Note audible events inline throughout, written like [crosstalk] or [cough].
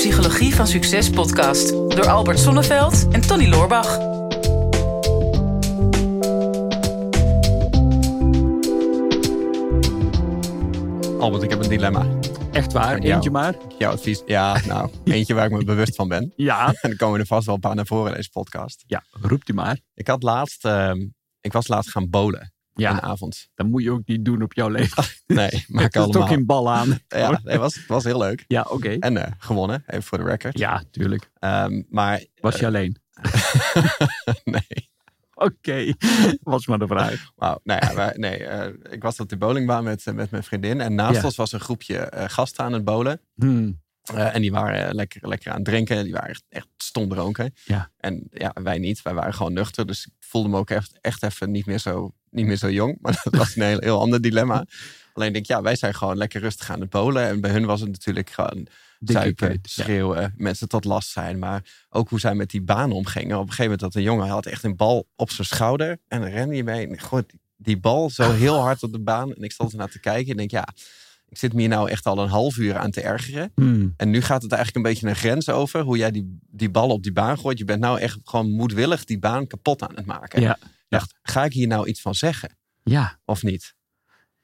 Psychologie van Succes podcast door Albert Sonneveld en Tony Loorbach. Albert, ik heb een dilemma. Echt waar? Jou. Eentje maar? Jouw advies? Ja, nou, [laughs] eentje waar ik me bewust van ben. Ja. En [laughs] dan komen er vast wel een paar naar voren in deze podcast. Ja, roept u maar. Ik had laatst, ehm, ik was laatst gaan bowlen Ja. een avond. Dat moet je ook niet doen op jouw [laughs] leeftijd. Nee, maar ik Er is allemaal. toch geen bal aan. [laughs] Ja, nee, was, was heel leuk. Ja, oké. En eh, gewonnen, even voor de record. Ja, tuurlijk. Ehm, maar Was je alleen? [laughs] nee, Oké. Was maar de vraag. wauw. Nou ja, nee eh, ik was op de bowlingbaan met, eh, met mijn vriendin. En naast Ja. ons was een groepje eh, gasten aan het bowlen. Hmm. Eh, en die waren eh, lekker, lekker aan het drinken. Die waren echt, echt stomdronken. Ja. En ja, wij niet. Wij waren gewoon nuchter. Dus ik voelde me ook echt, echt even niet meer, zo, niet meer zo jong. Maar dat was een heel, heel ander dilemma. [laughs] Alleen denk ik, ja, wij zijn gewoon lekker rustig aan het bowlen. En bij hun was het natuurlijk gewoon zuipen, ja. schreeuwen, mensen tot last zijn. Maar ook hoe zij met die baan omgingen. Op een gegeven moment had een jongen had echt een bal op zijn schouder. En dan rende hij mee. En die bal zo heel hard op de baan. En ik stond ernaar te kijken en denk, ja, ik zit me hier nou echt al een half uur aan te ergeren. Hmm. En nu gaat het eigenlijk een beetje een grens over hoe jij die, die bal op die baan gooit. Je bent nou echt gewoon moedwillig die baan kapot aan het maken. Ja. Dacht, ga ik hier nou iets van zeggen Ja. of niet?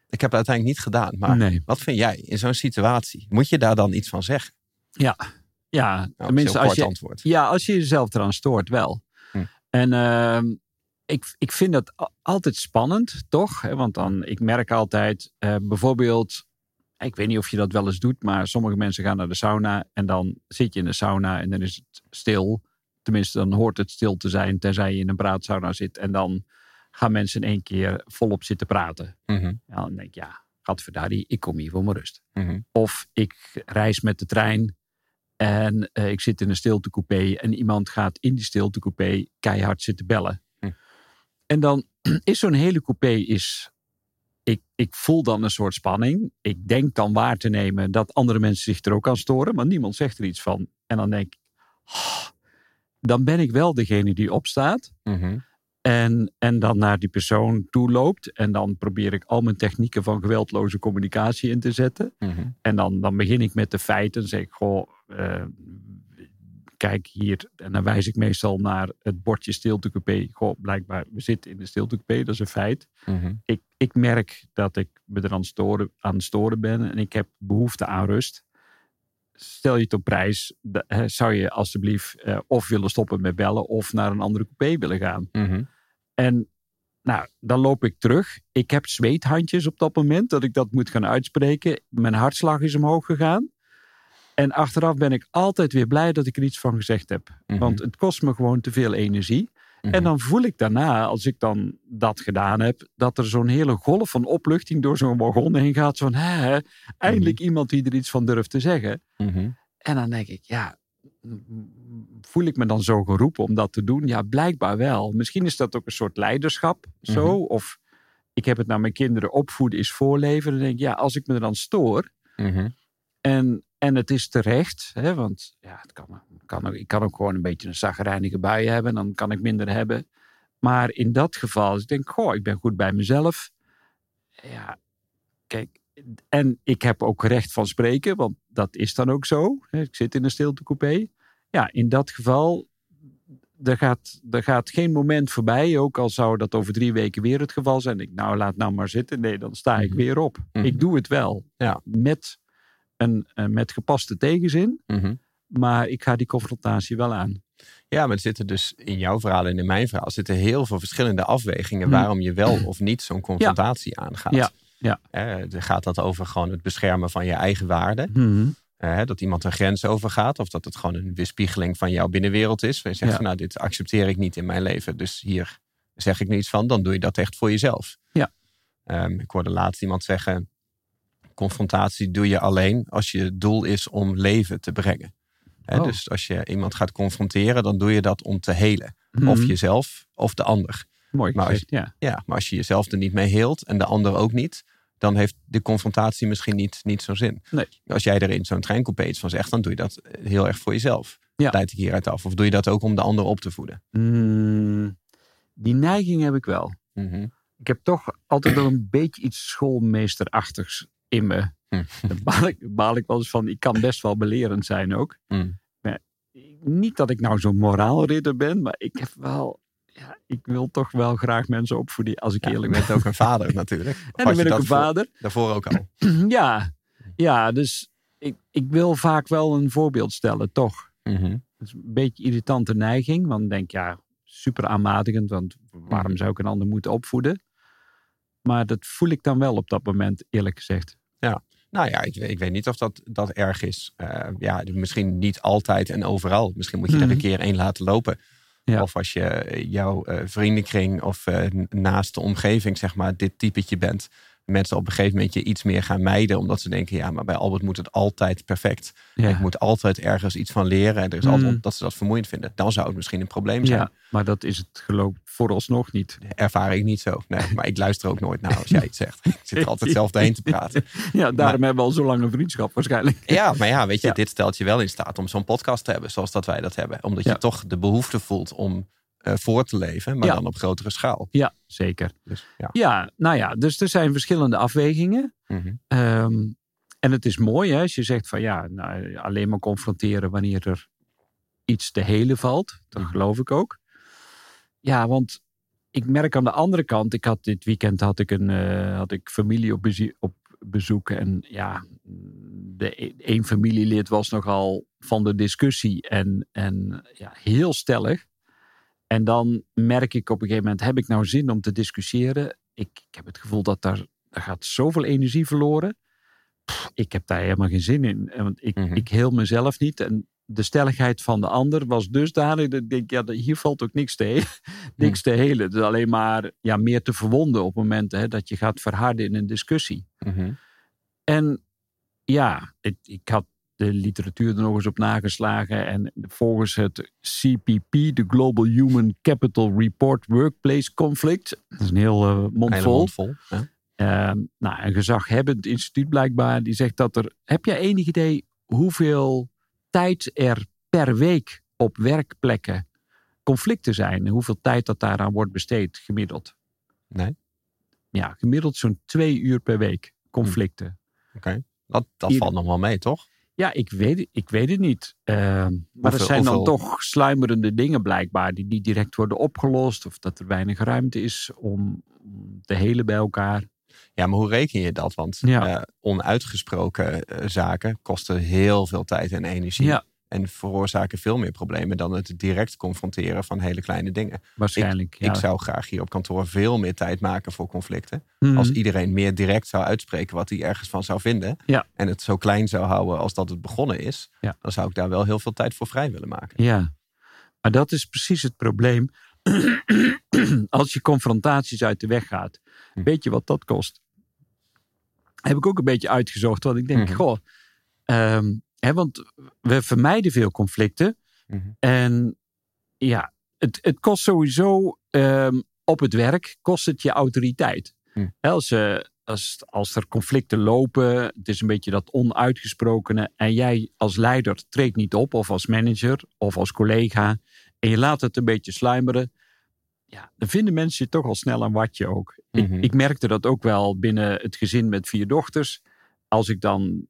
Ik heb het uiteindelijk niet gedaan. Maar Nee. wat vind jij in zo'n situatie? Moet je daar dan iets van zeggen? Ja. Ja. Nou, Tenminste, als je, antwoord. ja, als je jezelf eraan stoort, wel. Hm. En ehm, ik, ik vind dat altijd spannend, toch? Want dan, ik merk altijd, eh, bijvoorbeeld, ik weet niet of je dat wel eens doet, maar sommige mensen gaan naar de sauna en dan zit je in de sauna en dan is het stil. Tenminste, dan hoort het stil te zijn, tenzij je in een praatsauna zit. En dan gaan mensen in één keer volop zitten praten. Mhm, Ja, dan denk ik, ja, gadverdarie, ik kom hier voor mijn rust. mhm, Of ik reis met de trein en eh, ik zit in een stiltecoupé en iemand gaat in die stiltecoupé keihard zitten bellen. Hm. En dan [clears throat] is zo'n hele coupé is. Ik, ik voel dan een soort spanning. Ik denk dan waar te nemen dat andere mensen zich er ook aan storen, maar niemand zegt er iets van. En dan denk ik, "Oh, dan ben ik wel degene die opstaat. mhm, En, en dan naar die persoon toe loopt. En dan probeer ik al mijn technieken van geweldloze communicatie in te zetten. mhm, En dan, dan begin ik met de feiten. Dan zeg ik, goh, eh, kijk hier. En dan wijs ik meestal naar het bordje stiltecoupé. Goh, blijkbaar, we zitten in de stiltecoupé, dat is een feit. mhm, Ik, ik merk dat ik me er aan, storen, aan het storen ben. En ik heb behoefte aan rust. Stel je het op prijs, zou je alstublieft eh, of willen stoppen met bellen... of naar een andere coupé willen gaan. mhm. En nou, dan loop ik terug. Ik heb zweethandjes op dat moment dat ik dat moet gaan uitspreken. Mijn hartslag is omhoog gegaan. En achteraf ben ik altijd weer blij dat ik er iets van gezegd heb. Mhm. Want het kost me gewoon te veel energie. Mhm. En dan voel ik daarna, als ik dan dat gedaan heb, dat er zo'n hele golf van opluchting door zo'n wagon heen gaat. Van, hè, eindelijk iemand die er iets van durft te zeggen. Mhm, En dan denk ik, ja, voel ik me dan zo geroepen om dat te doen? Ja, blijkbaar wel. Misschien is dat ook een soort leiderschap zo. Mhm. Of ik heb het naar mijn kinderen opvoeden is voorleven. Dan denk ik, ja, als ik me er dan stoor mhm, en, en het is terecht. Hè, want ja, het kan, kan ook, ik kan ook gewoon een beetje een zagrijnige bui hebben. Dan kan ik minder hebben. Maar in dat geval, als ik denk, goh, ik ben goed bij mezelf. Ja, kijk, en ik heb ook recht van spreken, want dat is dan ook zo. hè, Ik zit in een stiltecoupé. Ja, in dat geval, er gaat, er gaat geen moment voorbij. Ook al zou dat over drie weken weer het geval zijn. Ik, nou, laat nou maar zitten. Nee, dan sta ik Mhm. weer op. Mhm. Ik doe het wel. Ja. Met, een, eh, met gepaste tegenzin. mhm. Maar ik ga die confrontatie wel aan. Ja, maar er zitten dus in jouw verhaal en in mijn verhaal zitten heel veel verschillende afwegingen Hm. waarom je wel [clears throat] of niet zo'n confrontatie aangaat. Ja, ja. Eh, gaat dat over gewoon het beschermen van je eigen waarde. Eh, dat iemand een grens overgaat. Of dat het gewoon een weerspiegeling van jouw binnenwereld is. Waar je zegt Ja. van nou, dit accepteer ik niet in mijn leven. Dus hier zeg ik niets van. Dan doe je dat echt voor jezelf. Ja. Ehm, ik hoorde laatst iemand zeggen. Confrontatie doe je alleen als je doel is om leven te brengen. Hè, Oh. Dus als je iemand gaat confronteren, dan doe je dat om te helen. Mhm. Of jezelf of de ander. Mooi maar gezegd, ja. Ja, maar als je jezelf er niet mee heelt en de ander ook niet, dan heeft de confrontatie misschien niet, niet zo'n zin. Nee. Als jij er in zo'n treincoupé iets van zegt, dan doe je dat heel erg voor jezelf. Ja. Leid ik hieruit af. Of doe je dat ook om de ander op te voeden? Mm, die neiging heb ik wel. Mhm. Ik heb toch altijd wel een beetje iets schoolmeesterachtigs in me. Hm. [laughs] Daar baal ik, baal ik wel eens van. Ik kan best wel belerend zijn ook. Hm. Maar niet dat ik nou zo'n moraalridder ben, maar ik heb wel. Ja, ik wil toch wel graag mensen opvoeden, als ik Ja, je eerlijk ben. bent ook een vader natuurlijk. [laughs] En dan je ben ik een voor- vader. daarvoor ook al. [clears throat] Ja, ja dus ik, ik wil vaak wel een voorbeeld stellen, toch? Mhm. Dat is een beetje irritante neiging. Want dan denk ja, super aanmatigend. Want waarom Mhm. zou ik een ander moeten opvoeden? Maar dat voel ik dan wel op dat moment, eerlijk gezegd. Nou ja, ik, weet- ik weet niet of dat, dat erg is. Eh, ja, misschien niet altijd en overal. Misschien moet je er Mhm. een keer één laten lopen. Ja. Of als je eh, jouw eh, vriendenkring of eh, n- naast de omgeving, zeg maar, dit typetje bent. Mensen op een gegeven moment je iets meer gaan mijden. Omdat ze denken, ja, maar bij Albert moet het altijd perfect. Ja, Ik moet altijd ergens iets van leren. En er is altijd Mm. dat ze dat vermoeiend vinden. Dan zou het misschien een probleem zijn. ja maar dat is het geloof vooralsnog niet. Ervaar ik niet zo. Nee, [laughs] maar ik luister ook nooit naar als jij iets zegt. Ik zit er altijd zelf doorheen te praten. [laughs] Ja, daarom hebben we al zo lang een vriendschap waarschijnlijk. Ja, maar ja, weet je, Ja. dit stelt je wel in staat om zo'n podcast te hebben zoals dat wij dat hebben. Omdat je toch de behoefte voelt om voor te leven, maar Ja. dan op grotere schaal. Ja, zeker. Dus ja. Ja, nou ja, dus er zijn verschillende afwegingen. Mhm. Ehm, en het is mooi hè, als je zegt van ja, nou, alleen maar confronteren wanneer er iets te helen valt. Dat Mhm. geloof ik ook. Ja, want ik merk aan de andere kant, ik had dit weekend had ik een eh, had ik familie op bezoek. En ja, de e- één familielid was nogal van de discussie en, en ja, heel stellig. En dan merk ik op een gegeven moment, heb ik nou zin om te discussiëren? Ik, ik heb het gevoel dat daar, daar gaat zoveel energie verloren. Pff, ik heb daar helemaal geen zin in. En Want ik, Mhm. ik heel mezelf niet. En de stelligheid van de ander was dusdanig dat ik denk, ja, hier valt ook niks te, [laughs] niks te helen. Het is alleen maar ja, meer te verwonden op momenten hè, dat je gaat verharden in een discussie. Mhm. En ja, ik, ik had de literatuur er nog eens op nageslagen. En volgens het CPP, de Global Human Capital Report Workplace Conflict. Dat is een heel eh, mond Hele vol. mond vol. Ja. Ehm, nou, een gezaghebbend instituut blijkbaar. Die zegt dat er... Heb jij enig idee hoeveel tijd er per week op werkplekken conflicten zijn? En hoeveel tijd dat daaraan wordt besteed gemiddeld? Nee, Ja, gemiddeld zo'n twee uur per week conflicten. oké. Dat, dat valt nog wel mee, toch? Ja, ik weet, het- ik weet het niet. Ehm, maar er Hoeveel- zijn dan hoeveel- toch sluimerende dingen blijkbaar die niet direct worden opgelost. Of dat er weinig ruimte is om te helen bij elkaar. Ja, maar hoe reken je dat? Want Ja. eh, onuitgesproken eh, zaken kosten heel veel tijd en energie. Ja. En veroorzaken veel meer problemen dan het direct confronteren van hele kleine dingen. Waarschijnlijk. ja. Ik zou graag hier op kantoor veel meer tijd maken voor conflicten. Mhm. Als iedereen meer direct zou uitspreken wat hij ergens van zou vinden. Ja. En het zo klein zou houden als dat het begonnen is. Ja. Dan zou ik daar wel heel veel tijd voor vrij willen maken. Ja, maar dat is precies het probleem. [clears throat] Als je confrontaties uit de weg gaat, Hm. weet je wat dat kost? Heb ik ook een beetje uitgezocht, want ik denk, Mhm. goh, ehm, want we vermijden veel conflicten. Mhm. En ja, het, het kost sowieso ehm, op het werk, kost het je autoriteit. Hm. Hè, Als, eh, als, als er conflicten lopen, het is een beetje dat onuitgesprokene. En jij als leider treedt niet op, of als manager, of als collega. En je laat het een beetje sluimeren. Ja, dan vinden mensen je toch al snel een watje ook. Mhm. ik, ik merkte dat ook wel binnen het gezin met vier dochters. Als ik dan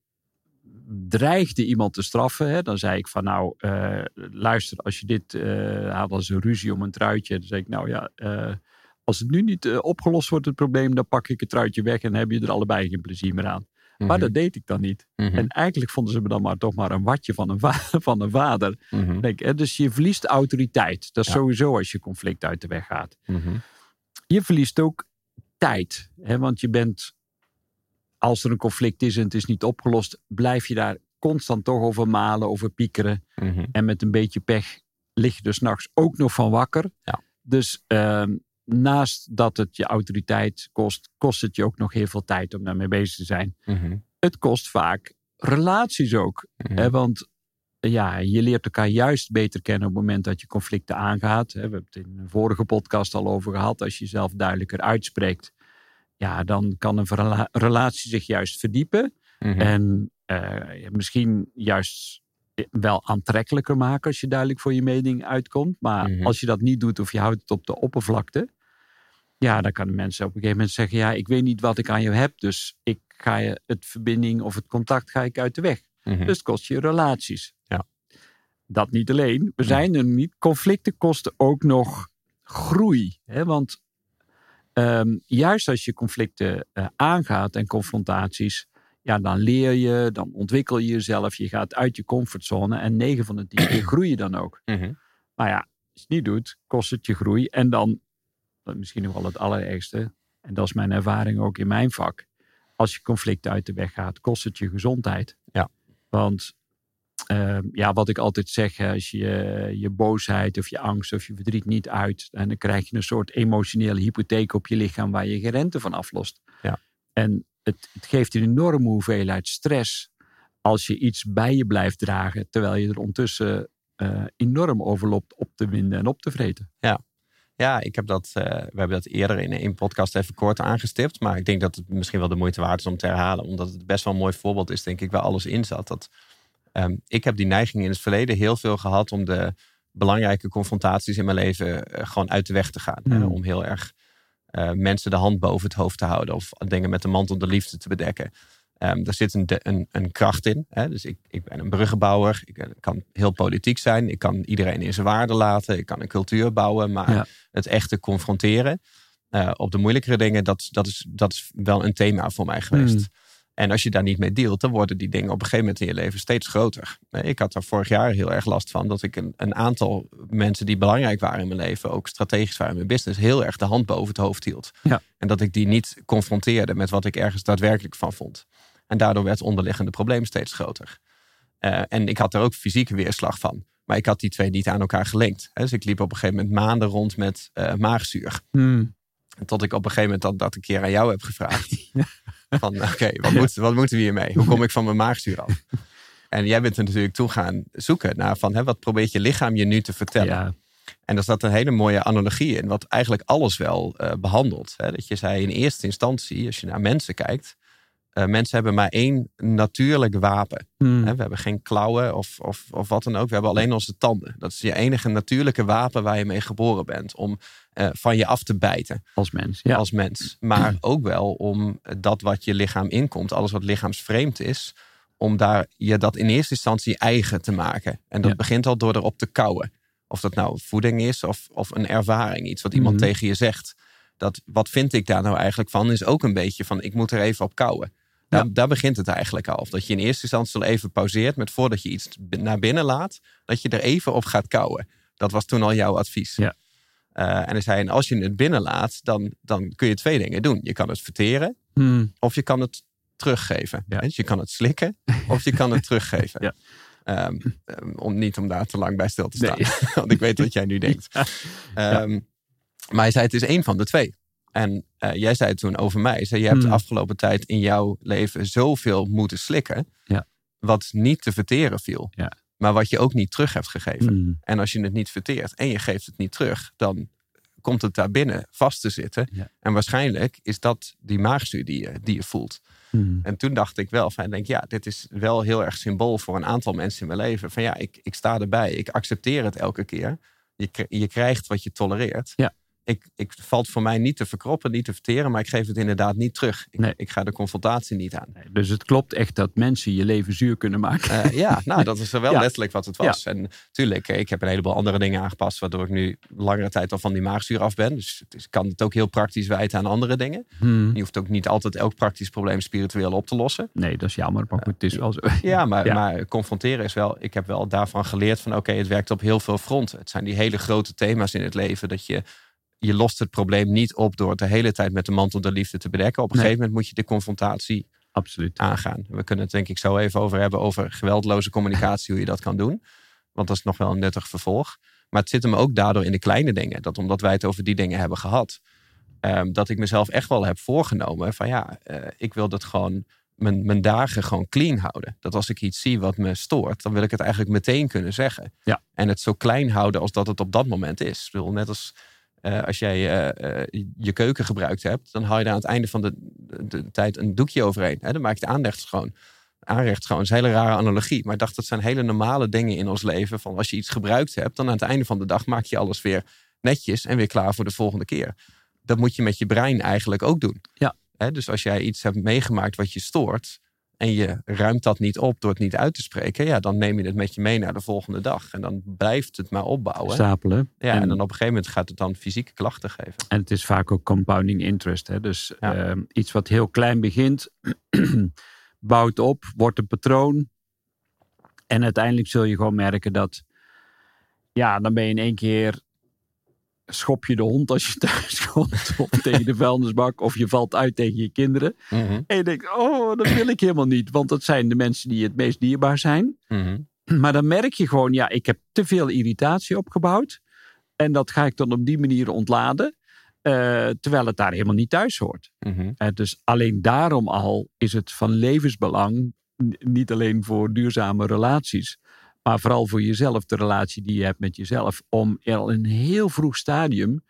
dreigde iemand te straffen, hè, dan zei ik van nou, eh, luister, als je dit eh hadden ze ruzie om een truitje. Dan zei ik nou ja, eh, als het nu niet opgelost wordt, het probleem, dan pak ik het truitje weg en heb je er allebei geen plezier meer aan. Maar Mhm. dat deed ik dan niet. Mhm. En eigenlijk vonden ze me dan maar toch maar een watje van een, va- [laughs] van een vader. Mhm. Denk, hè, dus je verliest autoriteit. Dat is Ja. sowieso als je conflict uit de weg gaat. Je verliest ook tijd. Hè, want je bent, als er een conflict is en het is niet opgelost, blijf je daar constant toch over malen, over piekeren. Mhm. En met een beetje pech lig je er s'nachts ook nog van wakker. Ja. Dus ehm, naast dat het je autoriteit kost, kost het je ook nog heel veel tijd om daarmee bezig te zijn. Mhm. Het kost vaak relaties ook. Mhm. Hè, want ja, je leert elkaar juist beter kennen op het moment dat je conflicten aangaat. Hè, we hebben het in een vorige podcast al over gehad. Als je jezelf duidelijker uitspreekt, ja, dan kan een relatie zich juist verdiepen. Mhm. En eh, misschien juist wel aantrekkelijker maken als je duidelijk voor je mening uitkomt. Maar Mhm. als je dat niet doet of je houdt het op de oppervlakte. Ja, dan kunnen mensen op een gegeven moment zeggen: Ja, ik weet niet wat ik aan je heb, dus ik ga je het verbinding of het contact ga ik uit de weg. Mhm. Dus het kost je relaties. Ja. Dat niet alleen. We zijn er niet. Conflicten kosten ook nog groei. Hè? Want ehm, juist als je conflicten eh, aangaat en confrontaties, ja, dan leer je, dan ontwikkel je jezelf, je gaat uit je comfortzone en 9 van de 10 keer [clears throat] groei je dan ook. Mhm. Maar ja, als je het niet doet, kost het je groei. En dan, misschien nog wel het allerergste, en dat is mijn ervaring ook in mijn vak. Als je conflicten uit de weg gaat, kost het je gezondheid. Ja. Want ehm, ja, wat ik altijd zeg, als je je boosheid of je angst of je verdriet niet uit, en dan krijg je een soort emotionele hypotheek op je lichaam waar je geen rente van aflost. Ja. En het, het geeft een enorme hoeveelheid stress als je iets bij je blijft dragen, terwijl je er ondertussen eh, enorm over loopt op te winden en op te vreten. Ja, ik heb dat, eh, we hebben dat eerder in een podcast even kort aangestipt. Maar ik denk dat het misschien wel de moeite waard is om te herhalen. Omdat het best wel een mooi voorbeeld is, denk ik, waar alles in zat. Dat, ehm, ik heb die neiging in het verleden heel veel gehad om de belangrijke confrontaties in mijn leven eh, gewoon uit de weg te gaan. Hmm. Om heel erg eh, mensen de hand boven het hoofd te houden. Of dingen met de mantel de liefde te bedekken. Ehm daar zit een, de- een, een kracht in. Hè? Dus ik, ik ben een bruggenbouwer. Ik eh, kan heel politiek zijn. Ik kan iedereen in zijn waarde laten. Ik kan een cultuur bouwen. Maar Ja. het echte confronteren op de moeilijkere dingen, dat, dat, is, dat is wel een thema voor mij geweest. Hmm. En als je daar niet mee dealt, dan worden die dingen op een gegeven moment in je leven steeds groter. Ik had er vorig jaar heel erg last van dat ik een, een aantal mensen die belangrijk waren in mijn leven, ook strategisch waren in mijn business, heel erg de hand boven het hoofd hield. Ja. En dat ik die niet confronteerde met wat ik ergens daadwerkelijk van vond. En daardoor werd het onderliggende probleem steeds groter. Eh, en ik had er ook fysieke weerslag van. Maar ik had die twee niet aan elkaar gelinkt. Dus ik liep op een gegeven moment maanden rond met eh, maagzuur. Hmm. Tot ik op een gegeven moment dat, dat een keer aan jou heb gevraagd. [laughs] Van [laughs] oké, wat, moet, wat moeten we hiermee? Hoe kom ik van mijn maagzuur af? En jij bent er natuurlijk toe gaan zoeken naar van hè, wat probeert je lichaam je nu te vertellen? Ja, En daar zat een hele mooie analogie in, wat eigenlijk alles wel eh, behandelt. Hè? Dat je zei in eerste instantie, als je naar mensen kijkt, eh, mensen hebben maar één natuurlijk wapen. Hmm. Hè, We hebben geen klauwen of, of, of wat dan ook. We hebben alleen onze tanden. Dat is je enige natuurlijke wapen waar je mee geboren bent. Om eh, van je af te bijten als mens. Ja. als mens. Maar ook wel om dat wat je lichaam inkomt, alles wat lichaamsvreemd is, om daar je dat in eerste instantie eigen te maken. En dat Ja. begint al door erop te kauwen. Of dat nou voeding is of, of een ervaring, iets wat iemand Mhm. tegen je zegt. Dat, wat vind ik daar nou eigenlijk van, is ook een beetje van ik moet er even op kauwen. Daar, Ja. daar begint het eigenlijk al. Of dat je in eerste instantie al even pauzeert met voordat je iets naar binnen laat, dat je er even op gaat kauwen. Dat was toen al jouw advies. Ja. Eh, en hij zei, en als je het binnenlaat, dan, dan kun je twee dingen doen. Je kan het verteren Hmm. of je kan het teruggeven. Ja. Dus je kan het slikken of je kan het teruggeven. [laughs] Ja. Ehm, ehm, om niet om daar te lang bij stil te staan. Nee. [laughs] Want ik weet wat jij nu [laughs] denkt. Ehm, Maar hij zei het is één van de twee. En eh, jij zei het toen over mij. Zei, je hebt Hmm. de afgelopen tijd in jouw leven zoveel moeten slikken. Ja. Wat niet te verteren viel. Maar wat je ook niet terug hebt gegeven. Hmm. En als je het niet verteert en je geeft het niet terug, dan komt het daar binnen vast te zitten. Ja. En waarschijnlijk is dat die maagzuur die je, die je voelt. Hmm. En toen dacht ik wel van, denk, ja, dit is wel heel erg symbool voor een aantal mensen in mijn leven. Van ja, ik, ik sta erbij, ik accepteer het elke keer. Je, je krijgt wat je tolereert. Ja. Ik, ik valt voor mij niet te verkroppen, niet te verteren, maar ik geef het inderdaad niet terug. Ik, Nee. ik ga de confrontatie niet aan. Nee, Dus het klopt echt dat mensen je leven zuur kunnen maken. Eh, ja, nou, dat is wel [laughs] Ja. letterlijk wat het was. En tuurlijk, eh, ik heb een heleboel andere dingen aangepast, waardoor ik nu langere tijd al van die maagzuur af ben. Dus het kan het ook heel praktisch wijten aan andere dingen. Hmm. Je hoeft ook niet altijd elk praktisch probleem spiritueel op te lossen. Nee, dat is jammer, maar goed, het is wel zo. [laughs] Ja, maar, Ja. maar confronteren is wel. Ik heb wel daarvan geleerd van oké, het werkt op heel veel fronten. Het zijn die hele grote thema's in het leven dat je. Je lost het probleem niet op door het de hele tijd met de mantel der liefde te bedekken. Op een Nee. gegeven moment moet je de confrontatie Absoluut. aangaan. We kunnen het denk ik zo even over hebben over geweldloze communicatie, hoe je dat kan doen. Want dat is nog wel een nuttig vervolg. Maar het zit hem ook daardoor in de kleine dingen. Dat omdat wij het over die dingen hebben gehad, ehm, dat ik mezelf echt wel heb voorgenomen van ja, eh, ik wil dat gewoon mijn, mijn dagen gewoon clean houden. Dat als ik iets zie wat me stoort, dan wil ik het eigenlijk meteen kunnen zeggen. Ja. En het zo klein houden als dat het op dat moment is. Ik bedoel, net als eh, als jij eh, eh, je keuken gebruikt hebt, dan haal je daar aan het einde van de, de, de tijd een doekje overheen. Hè? Dan maak je het aanrecht schoon. Aanrecht schoon is een hele rare analogie. Maar ik dacht, dat zijn hele normale dingen in ons leven. Van als je iets gebruikt hebt, dan aan het einde van de dag maak je alles weer netjes en weer klaar voor de volgende keer. Dat moet je met je brein eigenlijk ook doen. Ja. Hè, dus als jij iets hebt meegemaakt wat je stoort. En je ruimt dat niet op door het niet uit te spreken. Ja, dan neem je het met je mee naar de volgende dag. En dan blijft het maar opbouwen. Stapelen. Ja, en, dan op een gegeven moment gaat het dan fysieke klachten geven. En het is vaak ook compounding interest. Hè? Dus Ja. ehm, iets wat heel klein begint, [clears throat] bouwt op, wordt een patroon. En uiteindelijk zul je gewoon merken dat, ja, dan ben je in één keer, schop je de hond als je [laughs] thuis komt, of tegen de vuilnisbak, of je valt uit tegen je kinderen. Mhm, En je denkt, oh, dat wil ik helemaal niet, want dat zijn de mensen die het meest dierbaar zijn. mhm. Maar dan merk je gewoon, ja, ik heb te veel irritatie opgebouwd. En dat ga ik dan op die manier ontladen. eh, terwijl het daar helemaal niet thuis hoort. Mhm. Eh, dus alleen daarom al is het van levensbelang. Niet alleen voor duurzame relaties. Maar vooral voor jezelf, de relatie die je hebt met jezelf. Om al in een heel vroeg stadium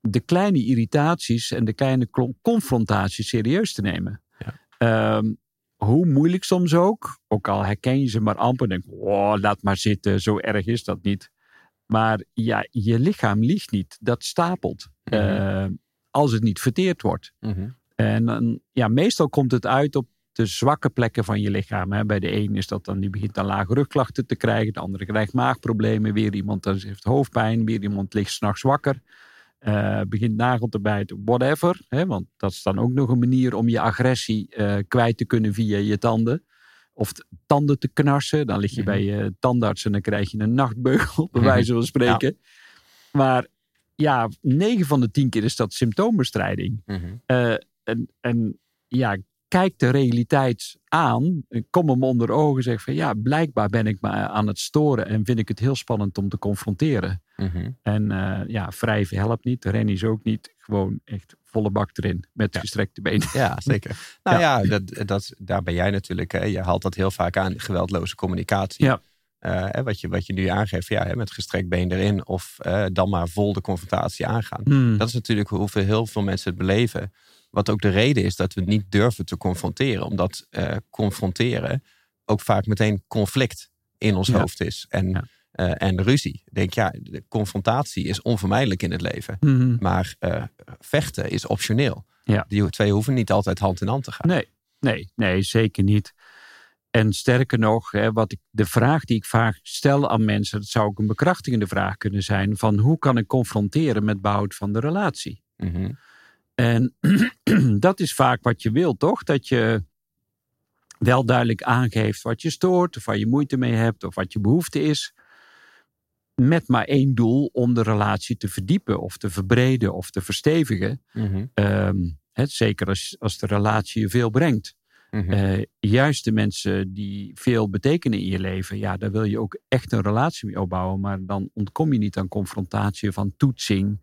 de kleine irritaties en de kleine confrontaties serieus te nemen. Ja. Ehm, hoe moeilijk soms ook. Ook al herken je ze maar amper. Denk, oh, laat maar zitten, zo erg is dat niet. Maar ja, je lichaam liegt niet. Dat stapelt. Mhm. Eh, als het niet verteerd wordt. Mhm. En dan, ja, meestal komt het uit op de zwakke plekken van je lichaam. Hè. Bij de een is dat dan, die begint dan lage rugklachten te krijgen. De andere krijgt maagproblemen. Weer iemand dan heeft hoofdpijn. Weer iemand ligt s'nachts wakker. eh, begint nagel te bijten, whatever. Hè, want dat is dan ook nog een manier om je agressie eh, kwijt te kunnen via je tanden. Of tanden te knarsen. Dan lig je Mhm. bij je tandarts en dan krijg je een nachtbeugel, bij Mhm. wijze van spreken. Maar ja, 9 van de 10 keer is dat symptoombestrijding. Eh, en, en ja, kijk de realiteit aan. Kom hem onder ogen. Zeg van ja, blijkbaar ben ik me aan het storen. En vind ik het heel spannend om te confronteren. Mhm. En eh, ja, wrijven helpt niet. Rennen is ook niet. Gewoon echt volle bak erin. Met Ja. gestrekte benen. Ja, [laughs] zeker. Nou ja, dat, dat, daar ben jij natuurlijk. Hè, je haalt dat heel vaak aan, geweldloze communicatie. Ja. Eh, wat, je, wat je nu aangeeft, ja, hè, met gestrekt been erin. Of eh, dan maar vol de confrontatie aangaan. Hmm. Dat is natuurlijk hoeveel heel veel mensen het beleven. Wat ook de reden is dat we niet durven te confronteren. Omdat eh, confronteren ook vaak meteen conflict in ons Ja. hoofd is. En, Ja. eh, en ruzie. Ik denk, ja, de confrontatie is onvermijdelijk in het leven. Mhm. Maar eh, vechten is optioneel. Ja. Die twee hoeven niet altijd hand in hand te gaan. Nee, nee, nee, zeker niet. En sterker nog, hè, wat ik, de vraag die ik vaak stel aan mensen, dat zou ook een bekrachtigende vraag kunnen zijn: van hoe kan ik confronteren met behoud van de relatie? Mhm. En [clears throat] dat is vaak wat je wilt, toch? Dat je wel duidelijk aangeeft wat je stoort, of waar je moeite mee hebt, of wat je behoefte is. Met maar één doel om de relatie te verdiepen, of te verbreden, of te verstevigen. Mhm. Ehm, zeker als, als de relatie je veel brengt. Mhm. Eh, juist de mensen die veel betekenen in je leven, ja, daar wil je ook echt een relatie mee opbouwen. Maar dan ontkom je niet aan confrontatie aan toetsing.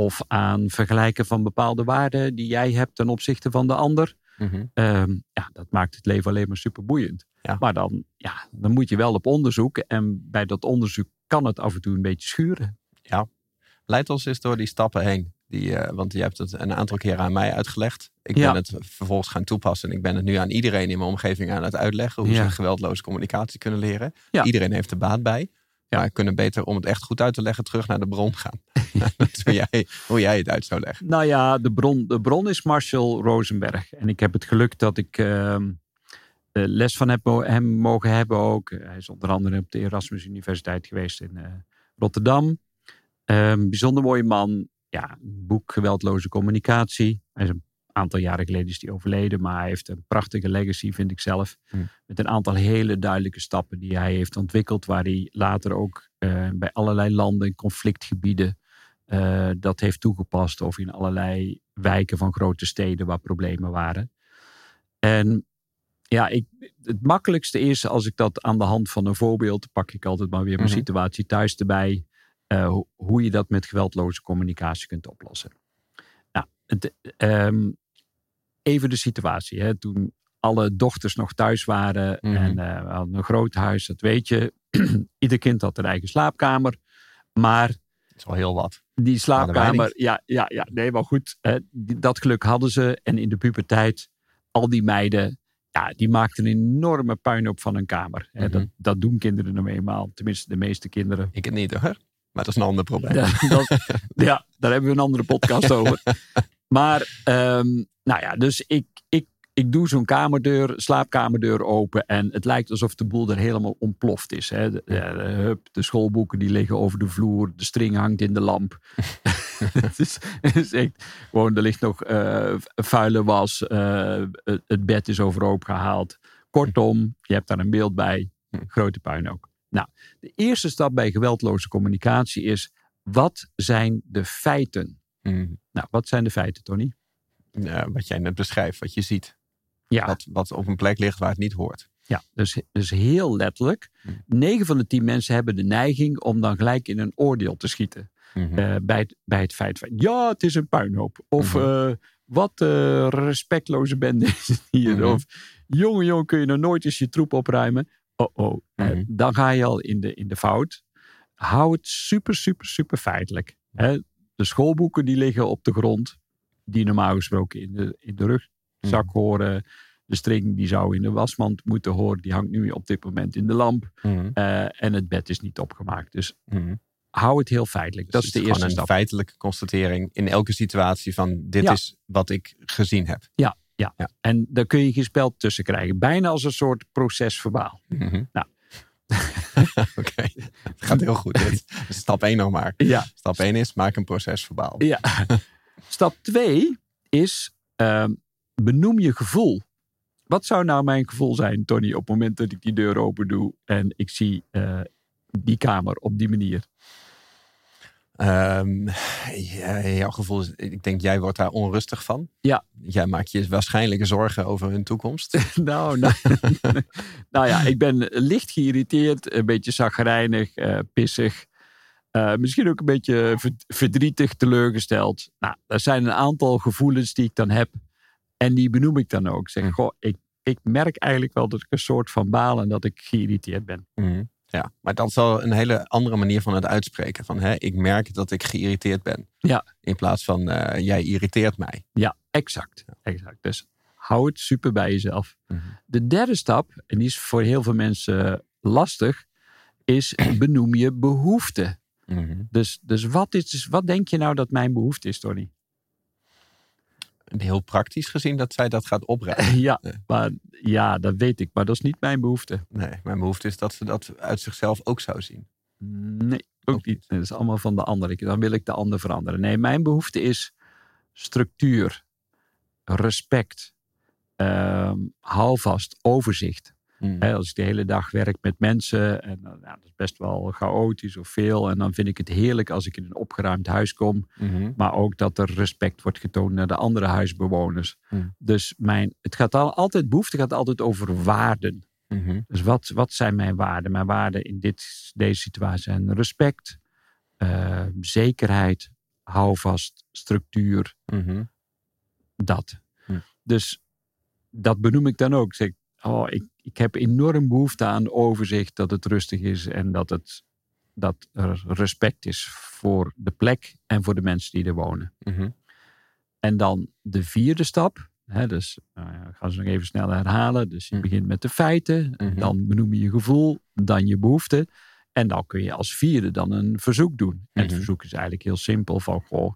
Of aan vergelijken van bepaalde waarden die jij hebt ten opzichte van de ander. Mhm. Ehm, ja, dat maakt het leven alleen maar super boeiend. Ja. Maar dan, ja, dan moet je wel op onderzoek. En bij dat onderzoek kan het af en toe een beetje schuren. Leid ons eens door die stappen heen. Die, eh, want je hebt het een aantal keren aan mij uitgelegd. Ik Ja. ben het vervolgens gaan toepassen. En ik ben het nu aan iedereen in mijn omgeving aan het uitleggen. Hoe Ja. ze geweldloze communicatie kunnen leren. Ja. Iedereen heeft er baat bij. Ja. Maar kunnen beter, om het echt goed uit te leggen, terug naar de bron gaan. [laughs] Hoe jij, hoe jij het uit zou leggen. Nou ja, de bron, de bron is Marshall Rosenberg. En ik heb het geluk dat ik eh, les van heb, hem mogen hebben ook. Hij is onder andere op de Erasmus Universiteit geweest in eh, Rotterdam. Ehm, bijzonder mooie man. Ja, boek Geweldloze Communicatie. Hij is een aantal jaren geleden is hij overleden. Maar hij heeft een prachtige legacy, vind ik zelf. Hmm. Met een aantal hele duidelijke stappen die hij heeft ontwikkeld. Waar hij later ook eh, bij allerlei landen, conflictgebieden eh, dat heeft toegepast. Of in allerlei wijken van grote steden waar problemen waren. En ja, ik, het makkelijkste is als ik dat aan de hand van een voorbeeld, pak ik altijd maar weer mijn Mhm. situatie thuis erbij, eh, ho- hoe je dat met geweldloze communicatie kunt oplossen. Nou, het, ehm, even de situatie. Hè, toen alle dochters nog thuis waren Mhm. en eh, we hadden een groot huis, dat weet je. [clears throat] Ieder kind had een eigen slaapkamer. Maar Dat is wel heel wat. die slaapkamer, ja, ja, ja, nee, maar goed. Hè, die- dat geluk hadden ze. En in de puberteit, al die meiden, ja, die maakten een enorme puinhoop van hun kamer. Hè, Mhm. dat, dat doen kinderen nou eenmaal. Tenminste, de meeste kinderen. Ik het niet hoor. Maar dat is een ander probleem. Ja, dat- ja, daar hebben we een andere podcast [laughs] over. Maar, ehm, nou ja, dus ik, ik, ik doe zo'n kamerdeur, slaapkamerdeur open. En het lijkt alsof de boel er helemaal ontploft is. Hè. De, de, schoolboeken die liggen over de vloer. De string hangt in de lamp. [laughs] [laughs] het, is, het is echt gewoon, er ligt nog eh, vuile was. eh, het, bed is overhoop gehaald. Kortom, je hebt daar een beeld bij. Grote puinhoop. Nou, de eerste stap bij geweldloze communicatie is: wat zijn de feiten? Mhm. Nou, wat zijn de feiten, Tony? Ja, wat jij net beschrijft, wat je ziet. Ja, Wat, wat op een plek ligt waar het niet hoort. ja dus, dus heel letterlijk. Hm. 9 van de 10 mensen hebben de neiging om dan gelijk in een oordeel te schieten. Mhm. eh, bij, het, bij het feit van ja, het is een puinhoop. Of Mhm. eh, wat eh, respectloze bende is het hier. Mhm. Of jongen, jongen, kun je nou nooit eens je troep opruimen. Oh, oh. Dan ga je al in de, in de fout. Hou het super, super, super feitelijk. Hè? De schoolboeken die liggen op de grond. Die normaal gesproken in de, in de rugzak Mhm. horen. De string die zou in de wasmand moeten horen. Die hangt nu op dit moment in de lamp. Mhm. Eh, en het bed is niet opgemaakt. Dus Mhm. hou het heel feitelijk. dat Dus is de eerste een stap. feitelijke constatering in elke situatie van dit Ja. is wat ik gezien heb. Ja, ja. Ja. En daar kun je geen spel tussen krijgen. Bijna als een soort procesverbaal. Mhm. Nou. [laughs] Oké, het [laughs] gaat heel goed. Dit. Dus Stap 1 nog maar. Ja. Stap 1 is maak een proces verbaal. ja. [laughs] Stap 2 is ehm, benoem je gevoel. Wat zou nou mijn gevoel zijn, Tony, op het moment dat ik die deur open doe en ik zie eh, die kamer op die manier? Ehm, ja, jouw gevoel is, ik denk jij wordt daar onrustig van. Ja. Jij maakt je waarschijnlijk zorgen over hun toekomst. [laughs] nou, nou, [laughs] nou ja, ik ben licht geïrriteerd, een beetje zagrijnig, eh, pissig. Eh, misschien ook een beetje ver- verdrietig, teleurgesteld. Nou, dat zijn een aantal gevoelens die ik dan heb. En die benoem ik dan ook. Ik zeg, Hm. goh, ik, ik merk eigenlijk wel dat ik een soort van baal en dat ik geïrriteerd ben. Mhm. Ja, maar dat is wel een hele andere manier van het uitspreken. Van, hè, ik merk dat ik geïrriteerd ben. Ja. In plaats van eh, jij irriteert mij. Ja, exact. exact. Dus hou het super bij jezelf. Mhm. De derde stap, en die is voor heel veel mensen lastig, is [clears throat] benoem je behoefte. Mhm. Dus, dus, wat is, dus wat denk je nou dat mijn behoefte is, Tony? Heel praktisch gezien dat zij dat gaat opruimen. ja, Nee. maar, ja, dat weet ik, maar dat is niet mijn behoefte. Nee, mijn behoefte is dat ze dat uit zichzelf ook zou zien. Nee, ook Ook niet. Dat is allemaal van de ander. Dan wil ik de ander veranderen. Nee, mijn behoefte is structuur, respect, ehm houvast, overzicht. Hè, als ik de hele dag werk met mensen en uh, nou, dat is best wel chaotisch of veel. En dan vind ik het heerlijk als ik in een opgeruimd huis kom. Mhm. Maar ook dat er respect wordt getoond naar de andere huisbewoners. Hmm. Dus mijn, het gaat al, altijd, behoefte gaat altijd over waarden. Mhm. Dus wat, wat zijn mijn waarden? Mijn waarden in dit, deze situatie zijn respect, eh, zekerheid, houvast, structuur, Mhm. dat. Hm. Dus dat benoem ik dan ook. Zeg, oh, ik, ik heb enorm behoefte aan overzicht, dat het rustig is en dat, het, dat er respect is voor de plek en voor de mensen die er wonen. Mhm. En dan de vierde stap. Hè, dus nou ja, ik ga ze nog even snel herhalen. Dus je Mhm. begint met de feiten. Mhm. Dan benoem je je gevoel. Dan je behoefte. En dan kun je als vierde dan een verzoek doen. En het verzoek is eigenlijk heel simpel. Van goh,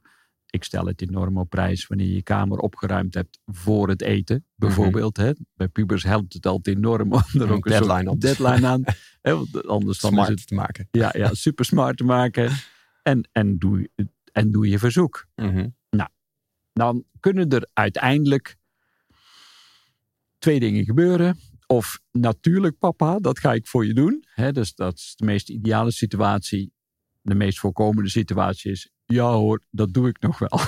ik stel het enorm op prijs wanneer je je kamer opgeruimd hebt voor het eten. Bijvoorbeeld. Hè. Bij pubers helpt het altijd enorm om er ook een deadline op te deadline aan. [laughs] Hè, want anders dan is het te maken. ja, ja, super smart te maken. En, en, doe, en doe je verzoek Mhm. dan kunnen er uiteindelijk twee dingen gebeuren. Of natuurlijk, papa, dat ga ik voor je doen. Hè, dus dat is de meest ideale situatie. De meest voorkomende situatie is: ja hoor, dat doe ik nog wel.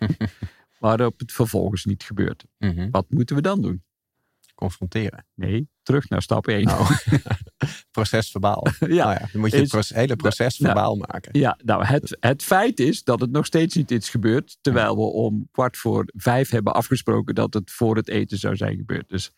[laughs] Waarop het vervolgens niet gebeurt. Mhm. Wat moeten we dan doen? Confronteren. Nee, terug naar stap 1. Nou, [laughs] proces verbaal. [laughs] ja, Nou ja, dan moet je het proces- hele proces nou, verbaal maken. Ja, nou, het, het feit is dat het nog steeds niet is gebeurd. Terwijl we om kwart voor vijf hebben afgesproken dat het voor het eten zou zijn gebeurd. Dus,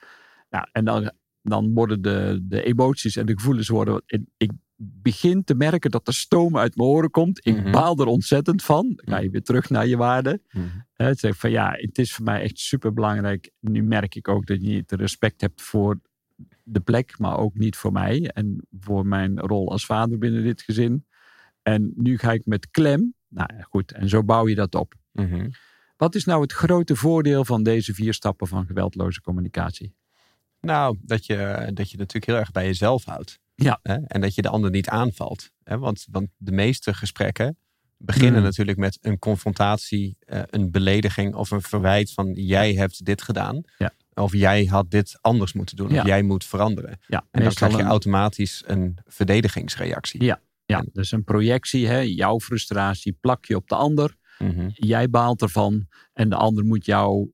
nou, en dan, dan worden de, de emoties en de gevoelens worden. en Ik begin te merken dat er stoom uit mijn oren komt. Ik Mhm. baal er ontzettend van. Dan ga je weer terug naar je waarden. Mhm. Hè, Het zegt van ja, het is voor mij echt super belangrijk. Nu merk ik ook dat je niet respect hebt voor de plek, maar ook niet voor mij en voor mijn rol als vader binnen dit gezin. En nu ga ik met klem. Nou ja, goed, en zo bouw je dat op. Mhm. Wat is nou het grote voordeel van deze vier stappen van geweldloze communicatie? Nou, dat je, dat je natuurlijk heel erg bij jezelf houdt. Ja. Hè? En dat je de ander niet aanvalt. Hè? Want, want de meeste gesprekken beginnen Hmm. natuurlijk met een confrontatie, eh, een belediging of een verwijt van jij hebt dit gedaan. Ja. Of jij had dit anders moeten doen. Ja. Of jij moet veranderen. Ja, En dan krijg je een- automatisch een verdedigingsreactie. Ja. Ja, dus een projectie, hè? jouw frustratie plak je op de ander. Mhm. Jij baalt ervan en de ander moet jouw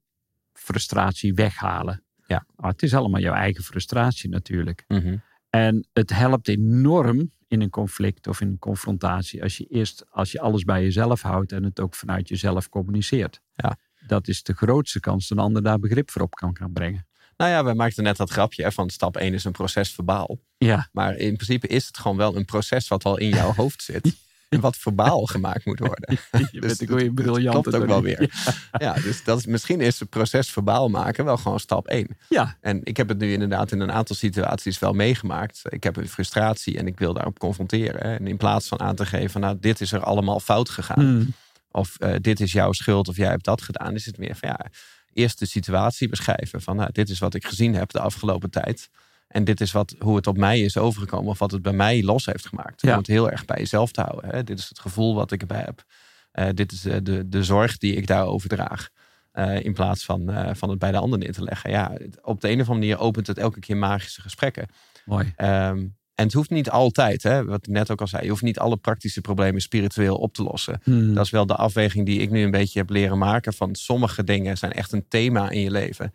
frustratie weghalen. Ja. Maar het is allemaal jouw eigen frustratie natuurlijk. Mhm. En het helpt enorm in een conflict of in een confrontatie als je eerst als je alles bij jezelf houdt en het ook vanuit jezelf communiceert. Ja. Dat is de grootste kans dat een ander daar begrip voor op kan gaan brengen. Nou ja, we maakten net dat grapje hè, van stap 1 is een proces verbaal. Ja, Maar in principe is het gewoon wel een proces wat al in jouw hoofd zit. [laughs] [laughs] Wat verbaal gemaakt moet worden. [laughs] je Dus bent dat- dat briljant. klopt ook wel weer. Ja, dus dat is, misschien is het proces verbaal maken wel gewoon stap 1. Ja, En ik heb het nu inderdaad in een aantal situaties wel meegemaakt. Ik heb een frustratie en ik wil daarop confronteren. En in plaats van aan te geven, nou, dit is er allemaal fout gegaan. Hmm. Of eh, dit is jouw schuld of jij hebt dat gedaan. Is het meer van ja, eerst de situatie beschrijven. Van nou, dit is wat ik gezien heb de afgelopen tijd. En dit is wat, hoe het op mij is overgekomen. Of wat het bij mij los heeft gemaakt. Ja. Om het heel erg bij jezelf te houden. Hè. Dit is het gevoel wat ik erbij heb. Eh, dit is eh, de, de zorg die ik daarover draag. Eh, in plaats van, van het bij de ander neer te leggen. Ja, op de een of andere manier opent het elke keer magische gesprekken. mooi. Ehm, en het hoeft niet altijd, hè, wat ik net ook al zei. Je hoeft niet alle praktische problemen spiritueel op te lossen. Hmm. Dat is wel de afweging die ik nu een beetje heb leren maken. Van sommige dingen zijn echt een thema in je leven.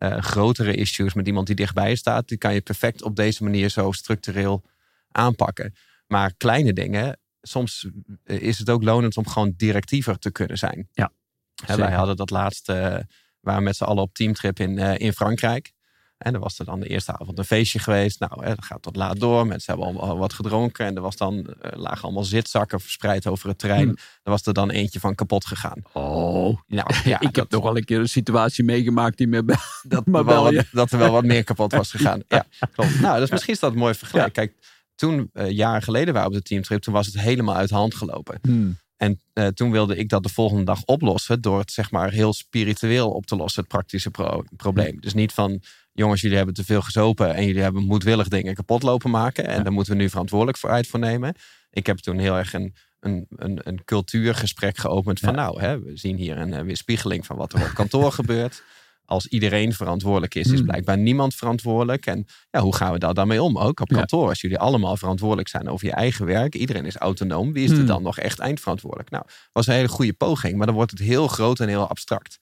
Eh, grotere issues met iemand die dichtbij staat, die kan je perfect op deze manier zo structureel aanpakken. Maar kleine dingen, soms eh, is het ook lonend om gewoon directiever te kunnen zijn. Ja, Hè, wij hadden dat laatste, eh, waren met z'n allen op teamtrip in, in Frankrijk. En er was er dan de eerste avond een feestje geweest. Nou, hè, dat gaat tot laat door. Mensen hebben allemaal wat gedronken. En er was dan, eh, lagen allemaal zitzakken verspreid over het terrein. Hmm. Er was er dan eentje van kapot gegaan. Oh, Nou, ja, [laughs] ik heb nog wel een keer een situatie meegemaakt die me... [laughs] dat, [laughs] maar er wel wel, wat, ja. dat er wel wat meer kapot was gegaan. Ja, klopt. Nou, dus misschien is dat een mooi vergelijk. Kijk, toen, eh, jaren geleden waren we op de teamtrip, toen was het helemaal uit de hand gelopen. Hmm. En eh, toen wilde ik dat de volgende dag oplossen door het zeg maar heel spiritueel op te lossen, het praktische pro- probleem. Dus niet van, jongens, jullie hebben te veel gezopen en jullie hebben moedwillig dingen kapot lopen maken. En daar moeten we nu verantwoordelijk voor uit voor nemen. Ik heb toen heel erg een, een, een, een cultuurgesprek geopend van, nou, hè, we zien hier een eh, weerspiegeling van wat er op kantoor [laughs] gebeurt. Als iedereen verantwoordelijk is, is Hmm. blijkbaar niemand verantwoordelijk. En ja, hoe gaan we daar dan mee om? Ook op kantoor, als jullie allemaal verantwoordelijk zijn over je eigen werk. Iedereen is autonoom. Wie is er Hmm. dan nog echt eindverantwoordelijk? Nou, was een hele goede poging, maar dan wordt het heel groot en heel abstract.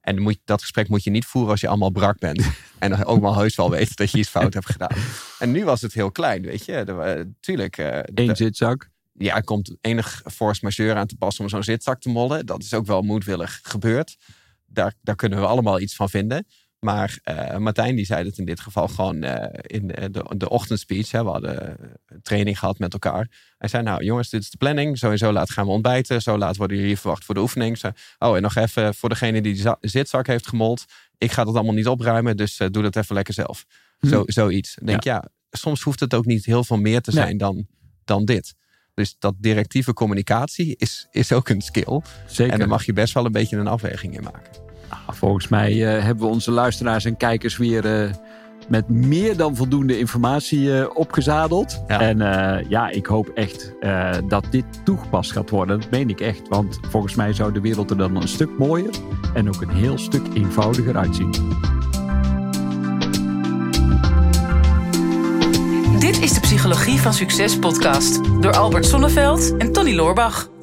En moet, dat gesprek moet je niet voeren als je allemaal brak bent. [laughs] en dan ook maar heus wel weet dat je iets fout hebt gedaan. En nu was het heel klein, weet je. Er, wa- tuurlijk, eh, Eén de- zitzak. ja, er komt enig force majeure aan te passen om zo'n zitzak te mollen. Dat is ook wel moedwillig gebeurd. Daar, daar kunnen we allemaal iets van vinden. Maar eh, Martijn die zei het in dit geval gewoon eh, in de, de, ochtendspeech. Hè, we hadden een training gehad met elkaar. Hij zei, nou jongens, dit is de planning. Sowieso laat gaan we ontbijten. Zo laat worden jullie verwacht voor de oefening. Oh, en nog even voor degene die de za- zitzak heeft gemold. Ik ga dat allemaal niet opruimen, dus eh, doe dat even lekker zelf. Hm. Zo, zoiets. Dan denk ik, ja, soms hoeft het ook niet heel veel meer te Nee. zijn dan, dan dit. Dus dat directieve communicatie is, is ook een skill. Zeker. En daar mag je best wel een beetje een afweging in maken. Nou, volgens mij eh, hebben we onze luisteraars en kijkers weer eh, met meer dan voldoende informatie eh, opgezadeld. Ja. En eh, ja, ik hoop echt eh, dat dit toegepast gaat worden. Dat meen ik echt. Want volgens mij zou de wereld er dan een stuk mooier en ook een heel stuk eenvoudiger uitzien. Dit is de Psychologie van Succes podcast door Albert Sonneveld en Tony Loorbach.